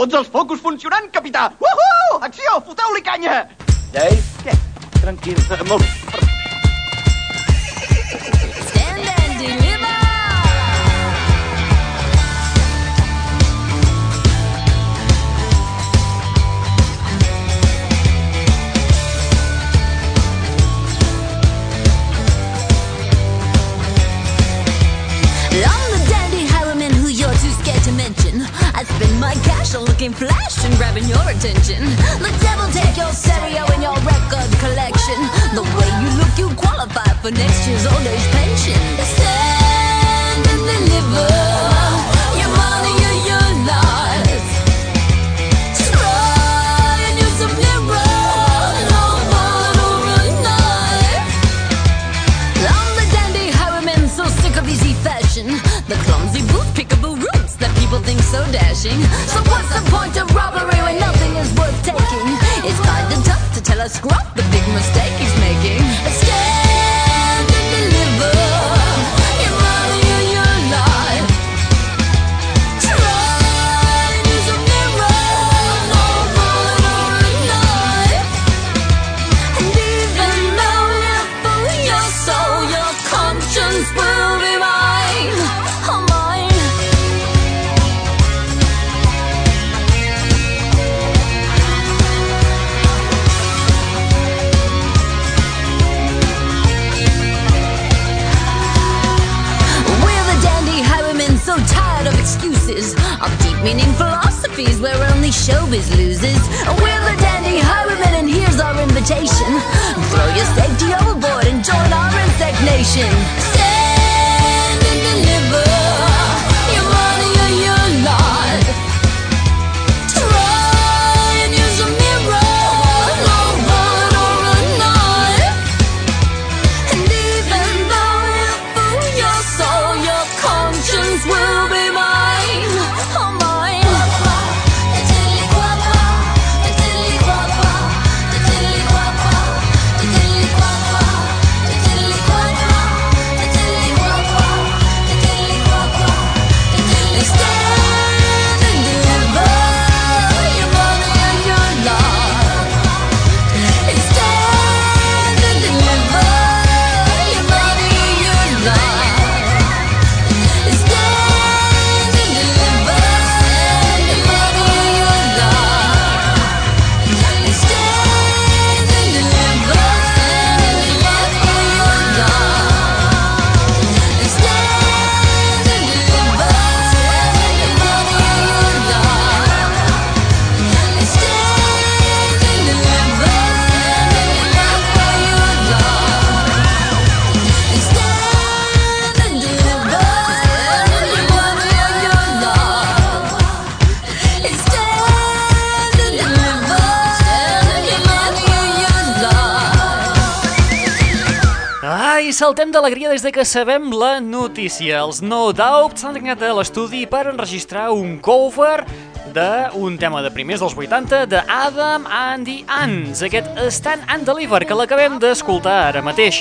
Tots els focus funcionant, capità! Uhu! Acció! Foteu-li canya! Dave, Què? tranquil. Molt bé. My cash are looking flash and grabbing your attention. The devil take your stereo and your record collection. The way you look, you qualify for next year's old age pension. Stand and deliver dashing. So what's the point of robbery when nothing is worth taking? It's kinda tough to tell a scrub the big mistake he's making. Philosophies where only showbiz loses. We're the dandy highwaymen, and here's our invitation: throw your safety overboard and join our insect nation. Saltem d'alegria des de que sabem la notícia. Els No Doubt s'han tancat a l'estudi per enregistrar un cover d'un tema de primers dels 80 de Adam and the Ants, aquest Stand and Deliver, que l'acabem d'escoltar ara mateix.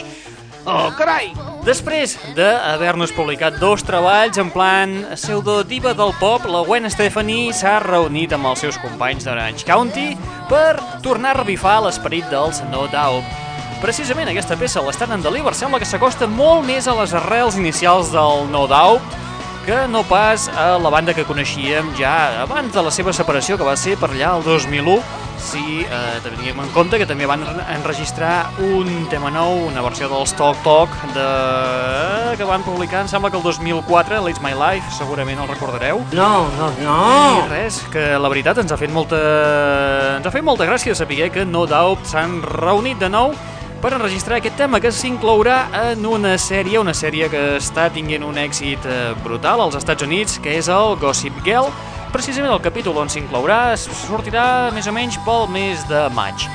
Oh, carai! Després d'haver-nos publicat dos treballs en plan pseudo-diva del pop, la Gwen Stefani s'ha reunit amb els seus companys d'Orange County per tornar a revifar l'esperit dels No Doubt. Precisament aquesta peça, l'Stand and Deliver, sembla que s'acosta molt més a les arrels inicials del No Doubt que no pas a la banda que coneixíem ja abans de la seva separació, que va ser per allà el 2001, si eh, teníem en compte que també van enregistrar un tema nou, una versió dels Talk Talk de... que van publicar, em sembla que el 2004, l'It's My Life, segurament el recordareu. No, no, I no. res, que la veritat ens ha fet molta... ens ha fet molta gràcia saber que No Doubt s'han reunit de nou per enregistrar aquest tema que s'inclourà en una sèrie, una sèrie que està tinguent un èxit eh, brutal als Estats Units, que és el Gossip Girl. Precisament el capítol on s'inclourà sortirà més o menys pel mes de maig.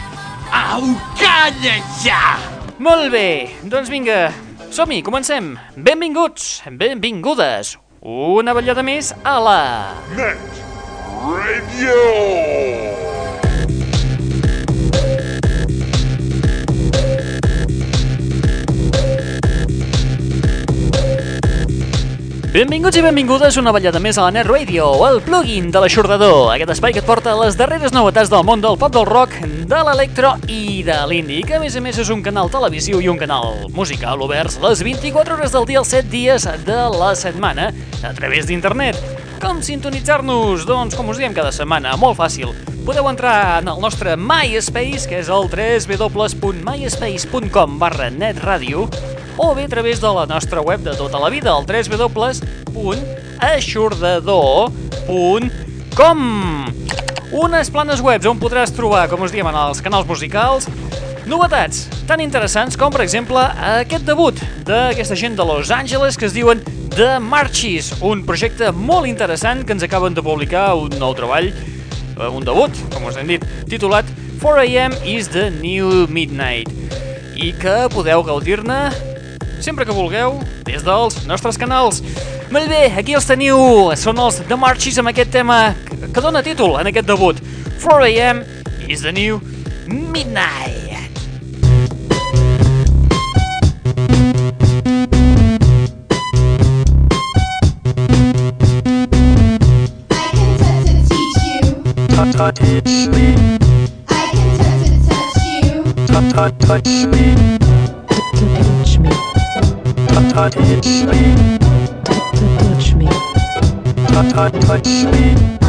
Au, calla ja! Molt bé, doncs vinga, som-hi, comencem. Benvinguts, benvingudes, una ballada més a la... Net Radio. Benvinguts i benvingudes una ballada més a la Net Radio, el plugin de l'aixordador, aquest espai que et porta les darreres novetats del món del pop del rock, de l'electro i de l'indie, que a més a més és un canal televisiu i un canal musical oberts les 24 hores del dia, els 7 dies de la setmana, a través d'internet. Com sintonitzar-nos? Doncs, com us diem cada setmana, molt fàcil. Podeu entrar en el nostre MySpace, que és el www.myspace.com barra netradio, o bé a través de la nostra web de tota la vida, el www.aixordador.com Unes planes webs on podràs trobar, com us diem, en els canals musicals, novetats tan interessants com, per exemple, aquest debut d'aquesta gent de Los Angeles que es diuen The Marchies, un projecte molt interessant que ens acaben de publicar un nou treball, eh, un debut, com us hem dit, titulat 4am is the new midnight i que podeu gaudir-ne sempre que vulgueu, des dels nostres canals. Molt bé, aquí els teniu, són els The Marchies amb aquest tema que dona títol en aquest debut. 4am is the new midnight. I can touch and teach you. touch me, I can touch and touch you. touch touch touch me, touch me, touch me.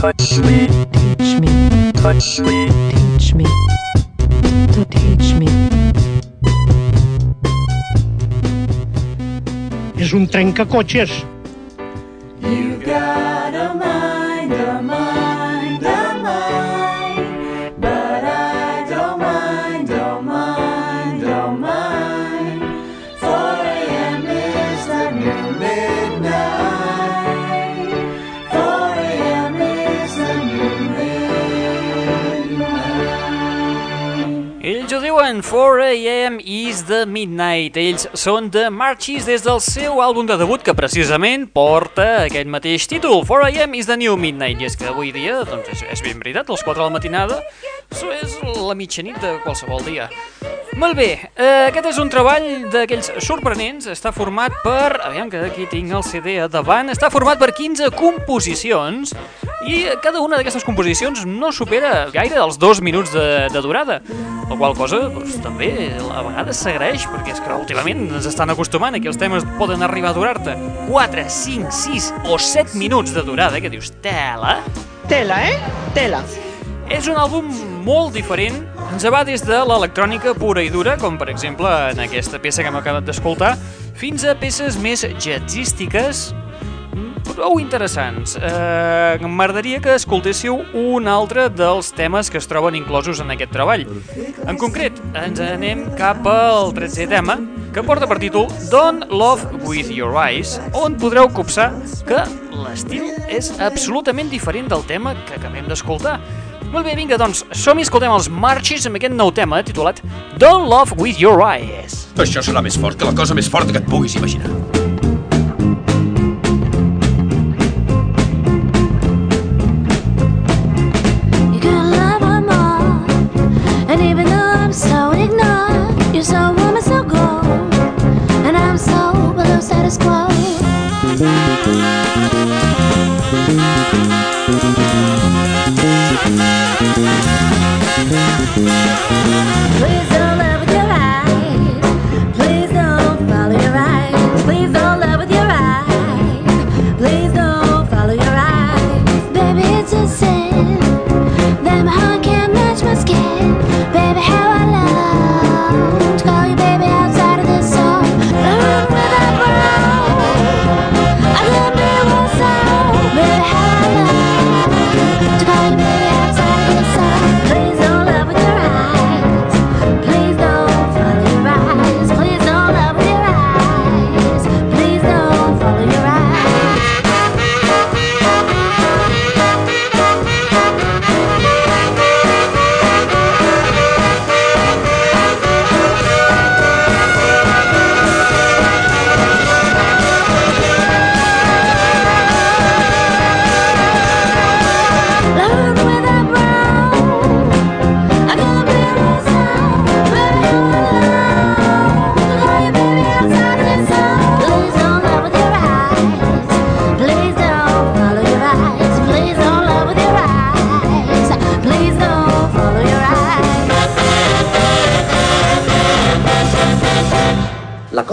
Touch me, teach me, touch me. teach me, to teach me. És un trencacotxes. 4 AM is the Midnight. Ells són de Marchis des del seu àlbum de debut que precisament porta aquest mateix títol, 4 AM is the New Midnight. I és que avui dia, doncs és, és ben veritat, les 4 de la matinada això és la mitjanit de qualsevol dia. Molt bé, eh, aquest és un treball d'aquells sorprenents, està format per, aviam que aquí tinc el CD a davant, està format per 15 composicions i cada una d'aquestes composicions no supera gaire els dos minuts de, de durada, la qual cosa doncs, també a vegades s'agraeix perquè és que últimament ens estan acostumant a que els temes poden arribar a durar-te 4, 5, 6 o 7 minuts de durada, que dius, tela... Tela, eh? Tela. És un àlbum molt diferent, ens va des de l'electrònica pura i dura, com per exemple en aquesta peça que hem acabat d'escoltar, fins a peces més jazzístiques, prou interessants. Eh, M'agradaria que escoltéssiu un altre dels temes que es troben inclosos en aquest treball. En concret, ens anem cap al 13è tema, que porta per títol Don't Love With Your Eyes, on podreu copsar que l'estil és absolutament diferent del tema que acabem d'escoltar. Molt bé, vinga, doncs, som i escoltem els Marches amb aquest nou tema titulat Don't Love With Your Eyes. Això serà més fort que la cosa més forta que et puguis imaginar.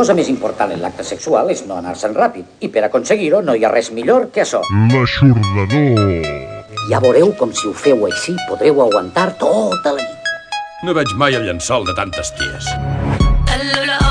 cosa més important en l'acte sexual és no anar-se'n ràpid. I per aconseguir-ho no hi ha res millor que això. L'aixordador. Ja veureu com si ho feu així podreu aguantar tota la nit. No veig mai el llençol de tantes ties. El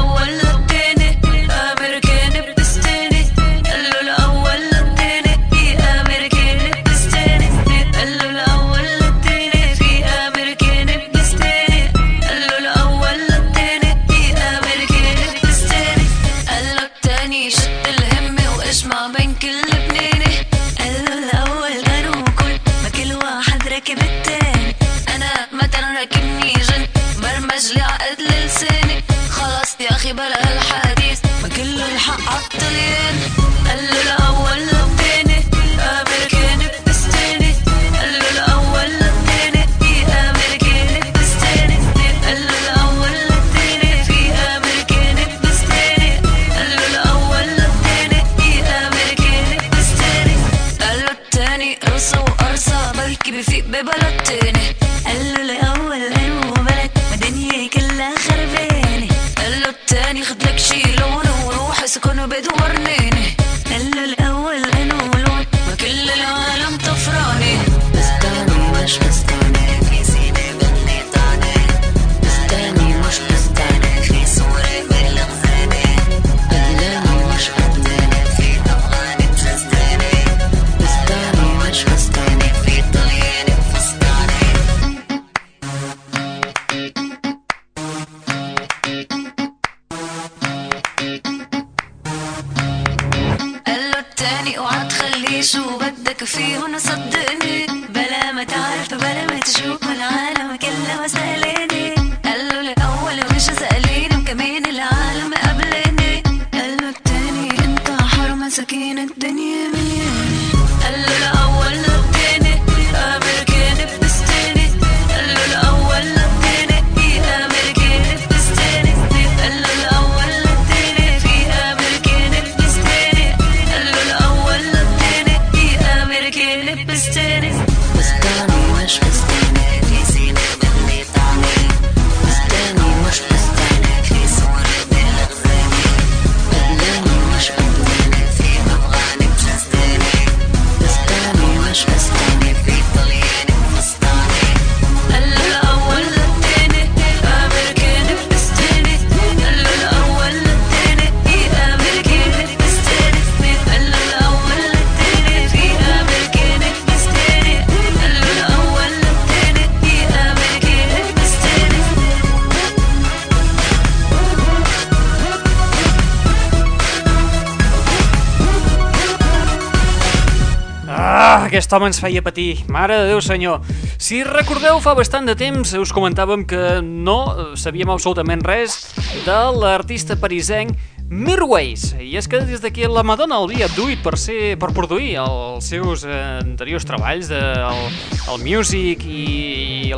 Ah, aquest home ens feia patir. Mare de Déu, senyor. Si recordeu, fa bastant de temps us comentàvem que no sabíem absolutament res de l'artista parisenc Mirways. I és que des de la Madonna el havia duit per, ser, per produir els seus eh, anteriors treballs, de, el, el Music i, i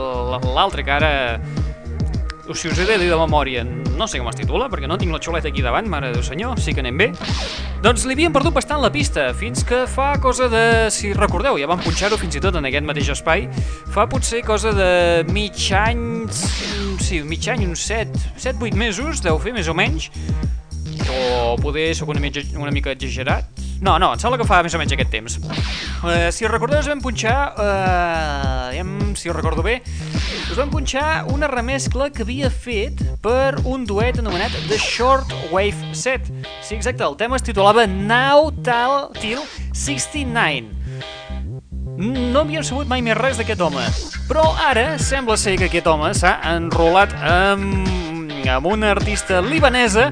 l'altre que ara o si us he de dir de memòria, no sé com es titula, perquè no tinc la xuleta aquí davant, mare de senyor, sí que anem bé. Doncs li havien perdut bastant la pista, fins que fa cosa de... Si recordeu, ja vam punxar-ho fins i tot en aquest mateix espai, fa potser cosa de mig any... Sí, mig any, uns 7, 7-8 mesos, deu fer més o menys, o poder sóc una, mitja, una mica exagerat, no, no, em sembla que fa més o menys aquest temps. Uh, si recordeu, us vam punxar, uh, si ho recordo bé, us vam punxar una remescla que havia fet per un duet anomenat The Short Wave Set. Sí, exacte, el tema es titulava Now Tal Till 69. No havíem sabut mai més res d'aquest home, però ara sembla ser que aquest home s'ha enrolat amb, amb una artista libanesa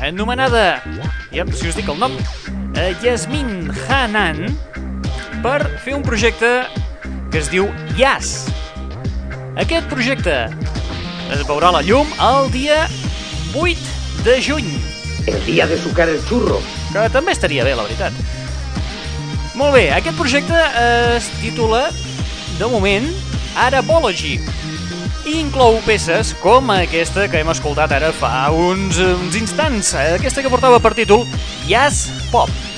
anomenada, ja, si us dic el nom, eh, Yasmin Hanan, per fer un projecte que es diu Yas. Aquest projecte es veurà la llum el dia 8 de juny. El dia de sucar el xurro. Que també estaria bé, la veritat. Molt bé, aquest projecte es titula, de moment, Arabology inclou peces com aquesta que hem escoltat ara fa uns, uns instants, aquesta que portava per títol Jazz Pop.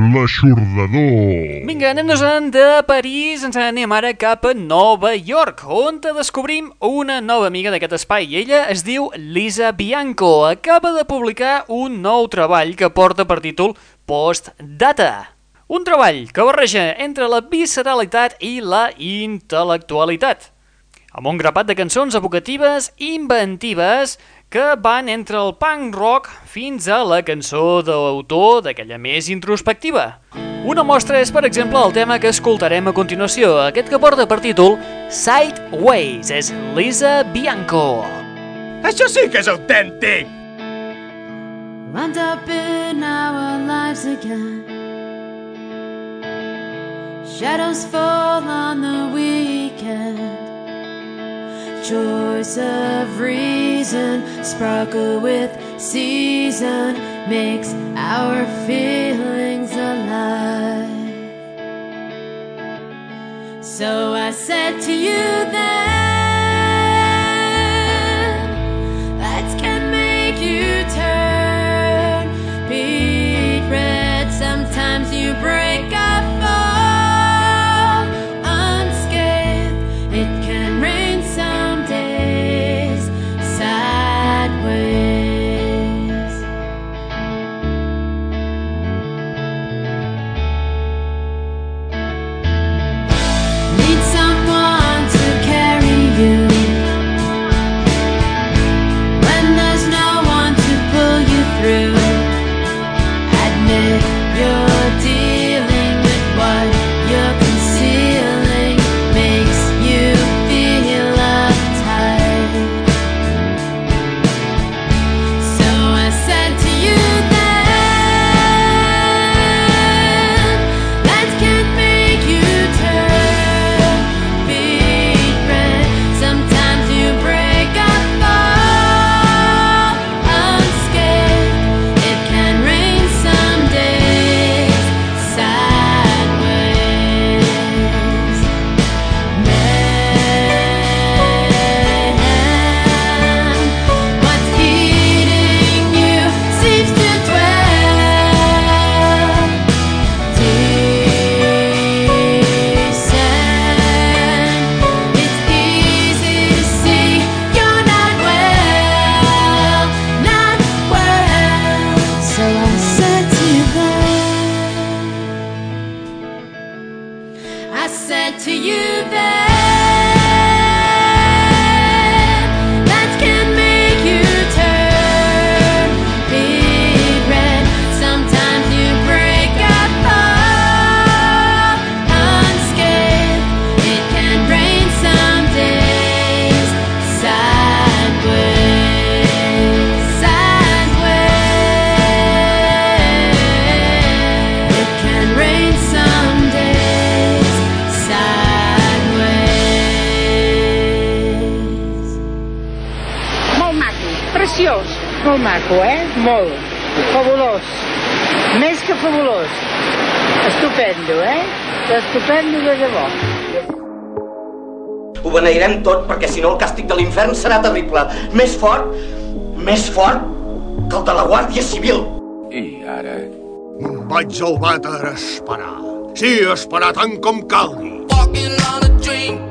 L'aixordador. Vinga, anem-nos-en de París, ens anem ara cap a Nova York, on descobrim una nova amiga d'aquest espai. Ella es diu Lisa Bianco. Acaba de publicar un nou treball que porta per títol Post-Data. Un treball que barreja entre la visceralitat i la intel·lectualitat amb un grapat de cançons evocatives i inventives que van entre el punk rock fins a la cançó d'autor d'aquella més introspectiva. Una mostra és, per exemple, el tema que escoltarem a continuació, aquest que porta per títol Sideways, és Lisa Bianco. Això sí que és autèntic! Wound up in our lives again. Shadows fall on the weekend. Choice of reason, sparkle with season, makes our feelings alive. So I said to you then, Estupendo de debò. Ho beneirem tot perquè si no el càstig de l'infern serà terrible. Més fort, més fort que el de la Guàrdia Civil. I ara... Me'n vaig al vàter a esperar. Sí, a esperar tant com calgui. Walking on a dream.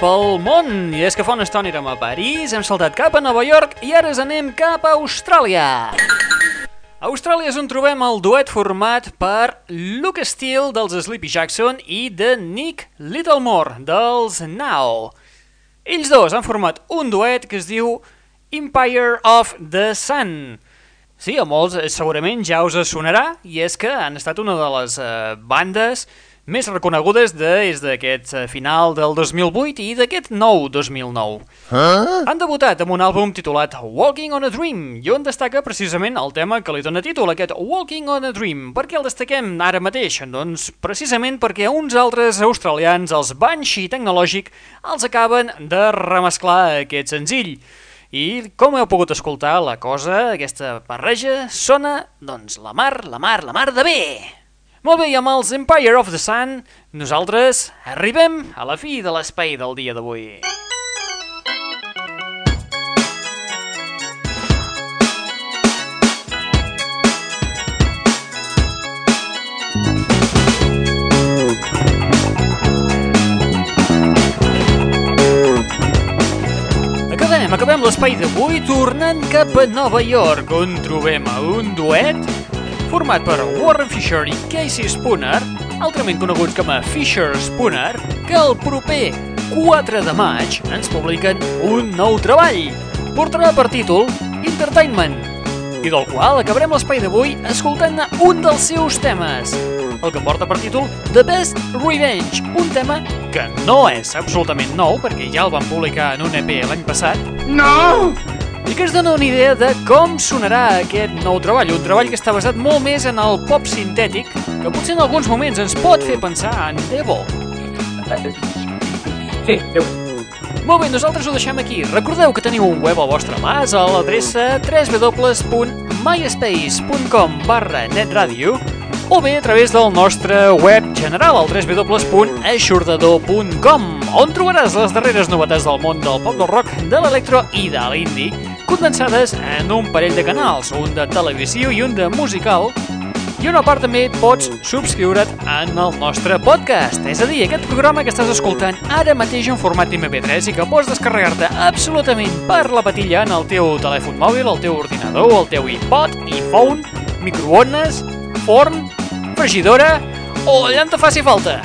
Pel món, i és que fa una estona érem a París, hem saltat cap a Nova York i ara ens anem cap a Austràlia. A Austràlia és on trobem el duet format per Luke Steele dels Sleepy Jackson i de Nick Littlemore dels Now. Ells dos han format un duet que es diu Empire of the Sun. Sí, a molts eh, segurament ja us sonarà, i és que han estat una de les eh, bandes més reconegudes des d'aquest eh, final del 2008 i d'aquest nou 2009. Ah? Han debutat amb un àlbum titulat Walking on a Dream i on destaca precisament el tema que li dona títol, aquest Walking on a Dream. Per què el destaquem ara mateix? Doncs precisament perquè uns altres australians, els Banshee Tecnològic, els acaben de remesclar aquest senzill. I com heu pogut escoltar, la cosa, aquesta barreja, sona, doncs, la mar, la mar, la mar de bé! Molt bé, i amb els Empire of the Sun, nosaltres arribem a la fi de l'espai del dia d'avui. Acabem l'espai d'avui tornant cap a Nova York, on trobem a un duet format per Warren Fisher i Casey Spooner, altrament coneguts com a Fisher Spooner, que el proper 4 de maig ens publiquen un nou treball. Portarà per títol Entertainment, i del qual acabarem l'espai d'avui escoltant un dels seus temes, el que porta per títol The Best Revenge, un tema que no és absolutament nou, perquè ja el van publicar en un EP l'any passat. No! I que ens dona una idea de com sonarà aquest nou treball, un treball que està basat molt més en el pop sintètic, que potser en alguns moments ens pot fer pensar en Devo. Sí, Déu. Molt bé, nosaltres ho deixem aquí. Recordeu que teniu un web al vostre mas a l'adreça www.myspace.com barra netradio o bé a través del nostre web general al www.aixordador.com on trobaràs les darreres novetats del món del pop del rock, de l'electro i de l'indie condensades en un parell de canals, un de televisió i un de musical i una part també pots subscriure't en el nostre podcast, és a dir, aquest programa que estàs escoltant ara mateix en format MP3 i que pots descarregar-te absolutament per la patilla en el teu telèfon mòbil, el teu ordinador, el teu iPod, iPhone, microones, forn, fregidora o allà on te faci falta.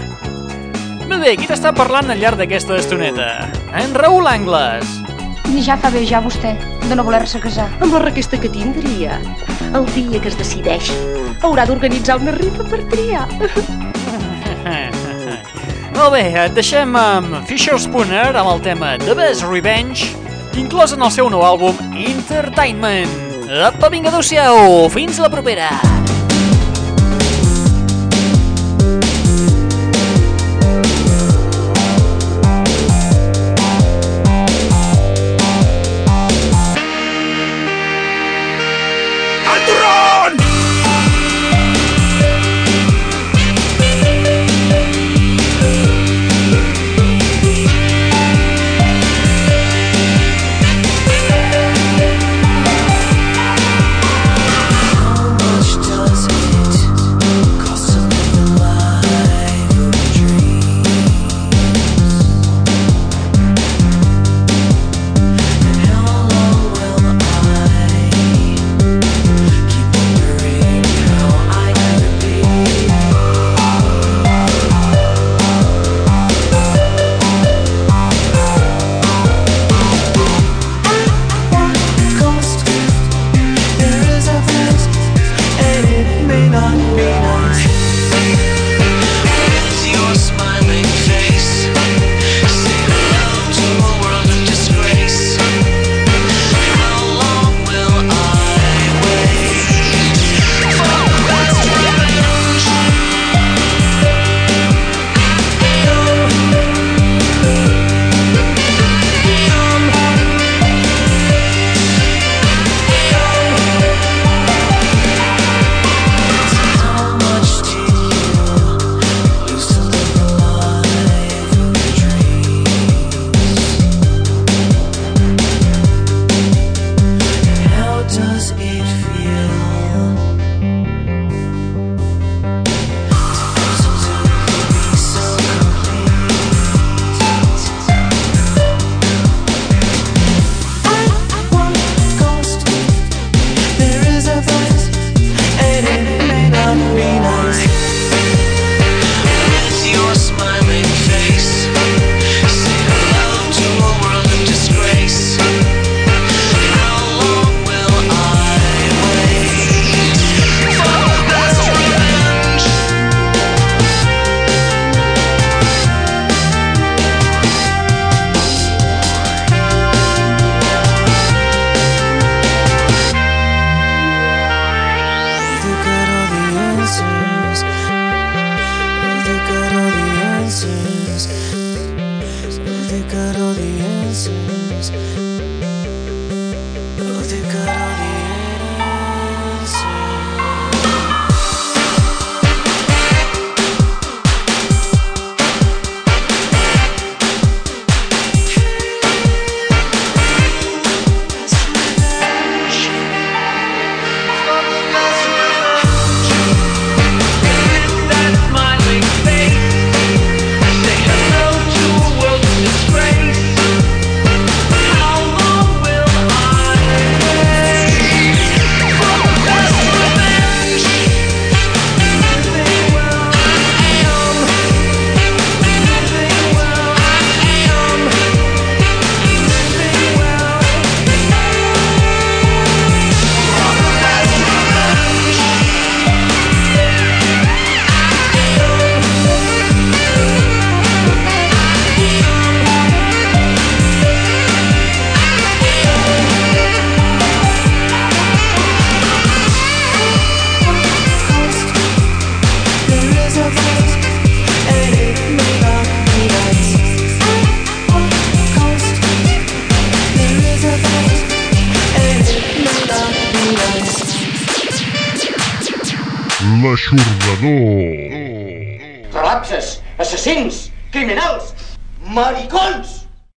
Molt bé, qui t'està parlant al llarg d'aquesta estoneta? En Raül Angles. Ja fa bé, ja vostè, de no voler-se casar. Amb la requesta que tindria. El dia que es decideixi, haurà d'organitzar una rifa per triar. Molt bé, et deixem amb Fisher Spooner amb el tema The Best Revenge, inclòs en el seu nou àlbum Entertainment. Apa, vinga, adeu-siau, fins la propera.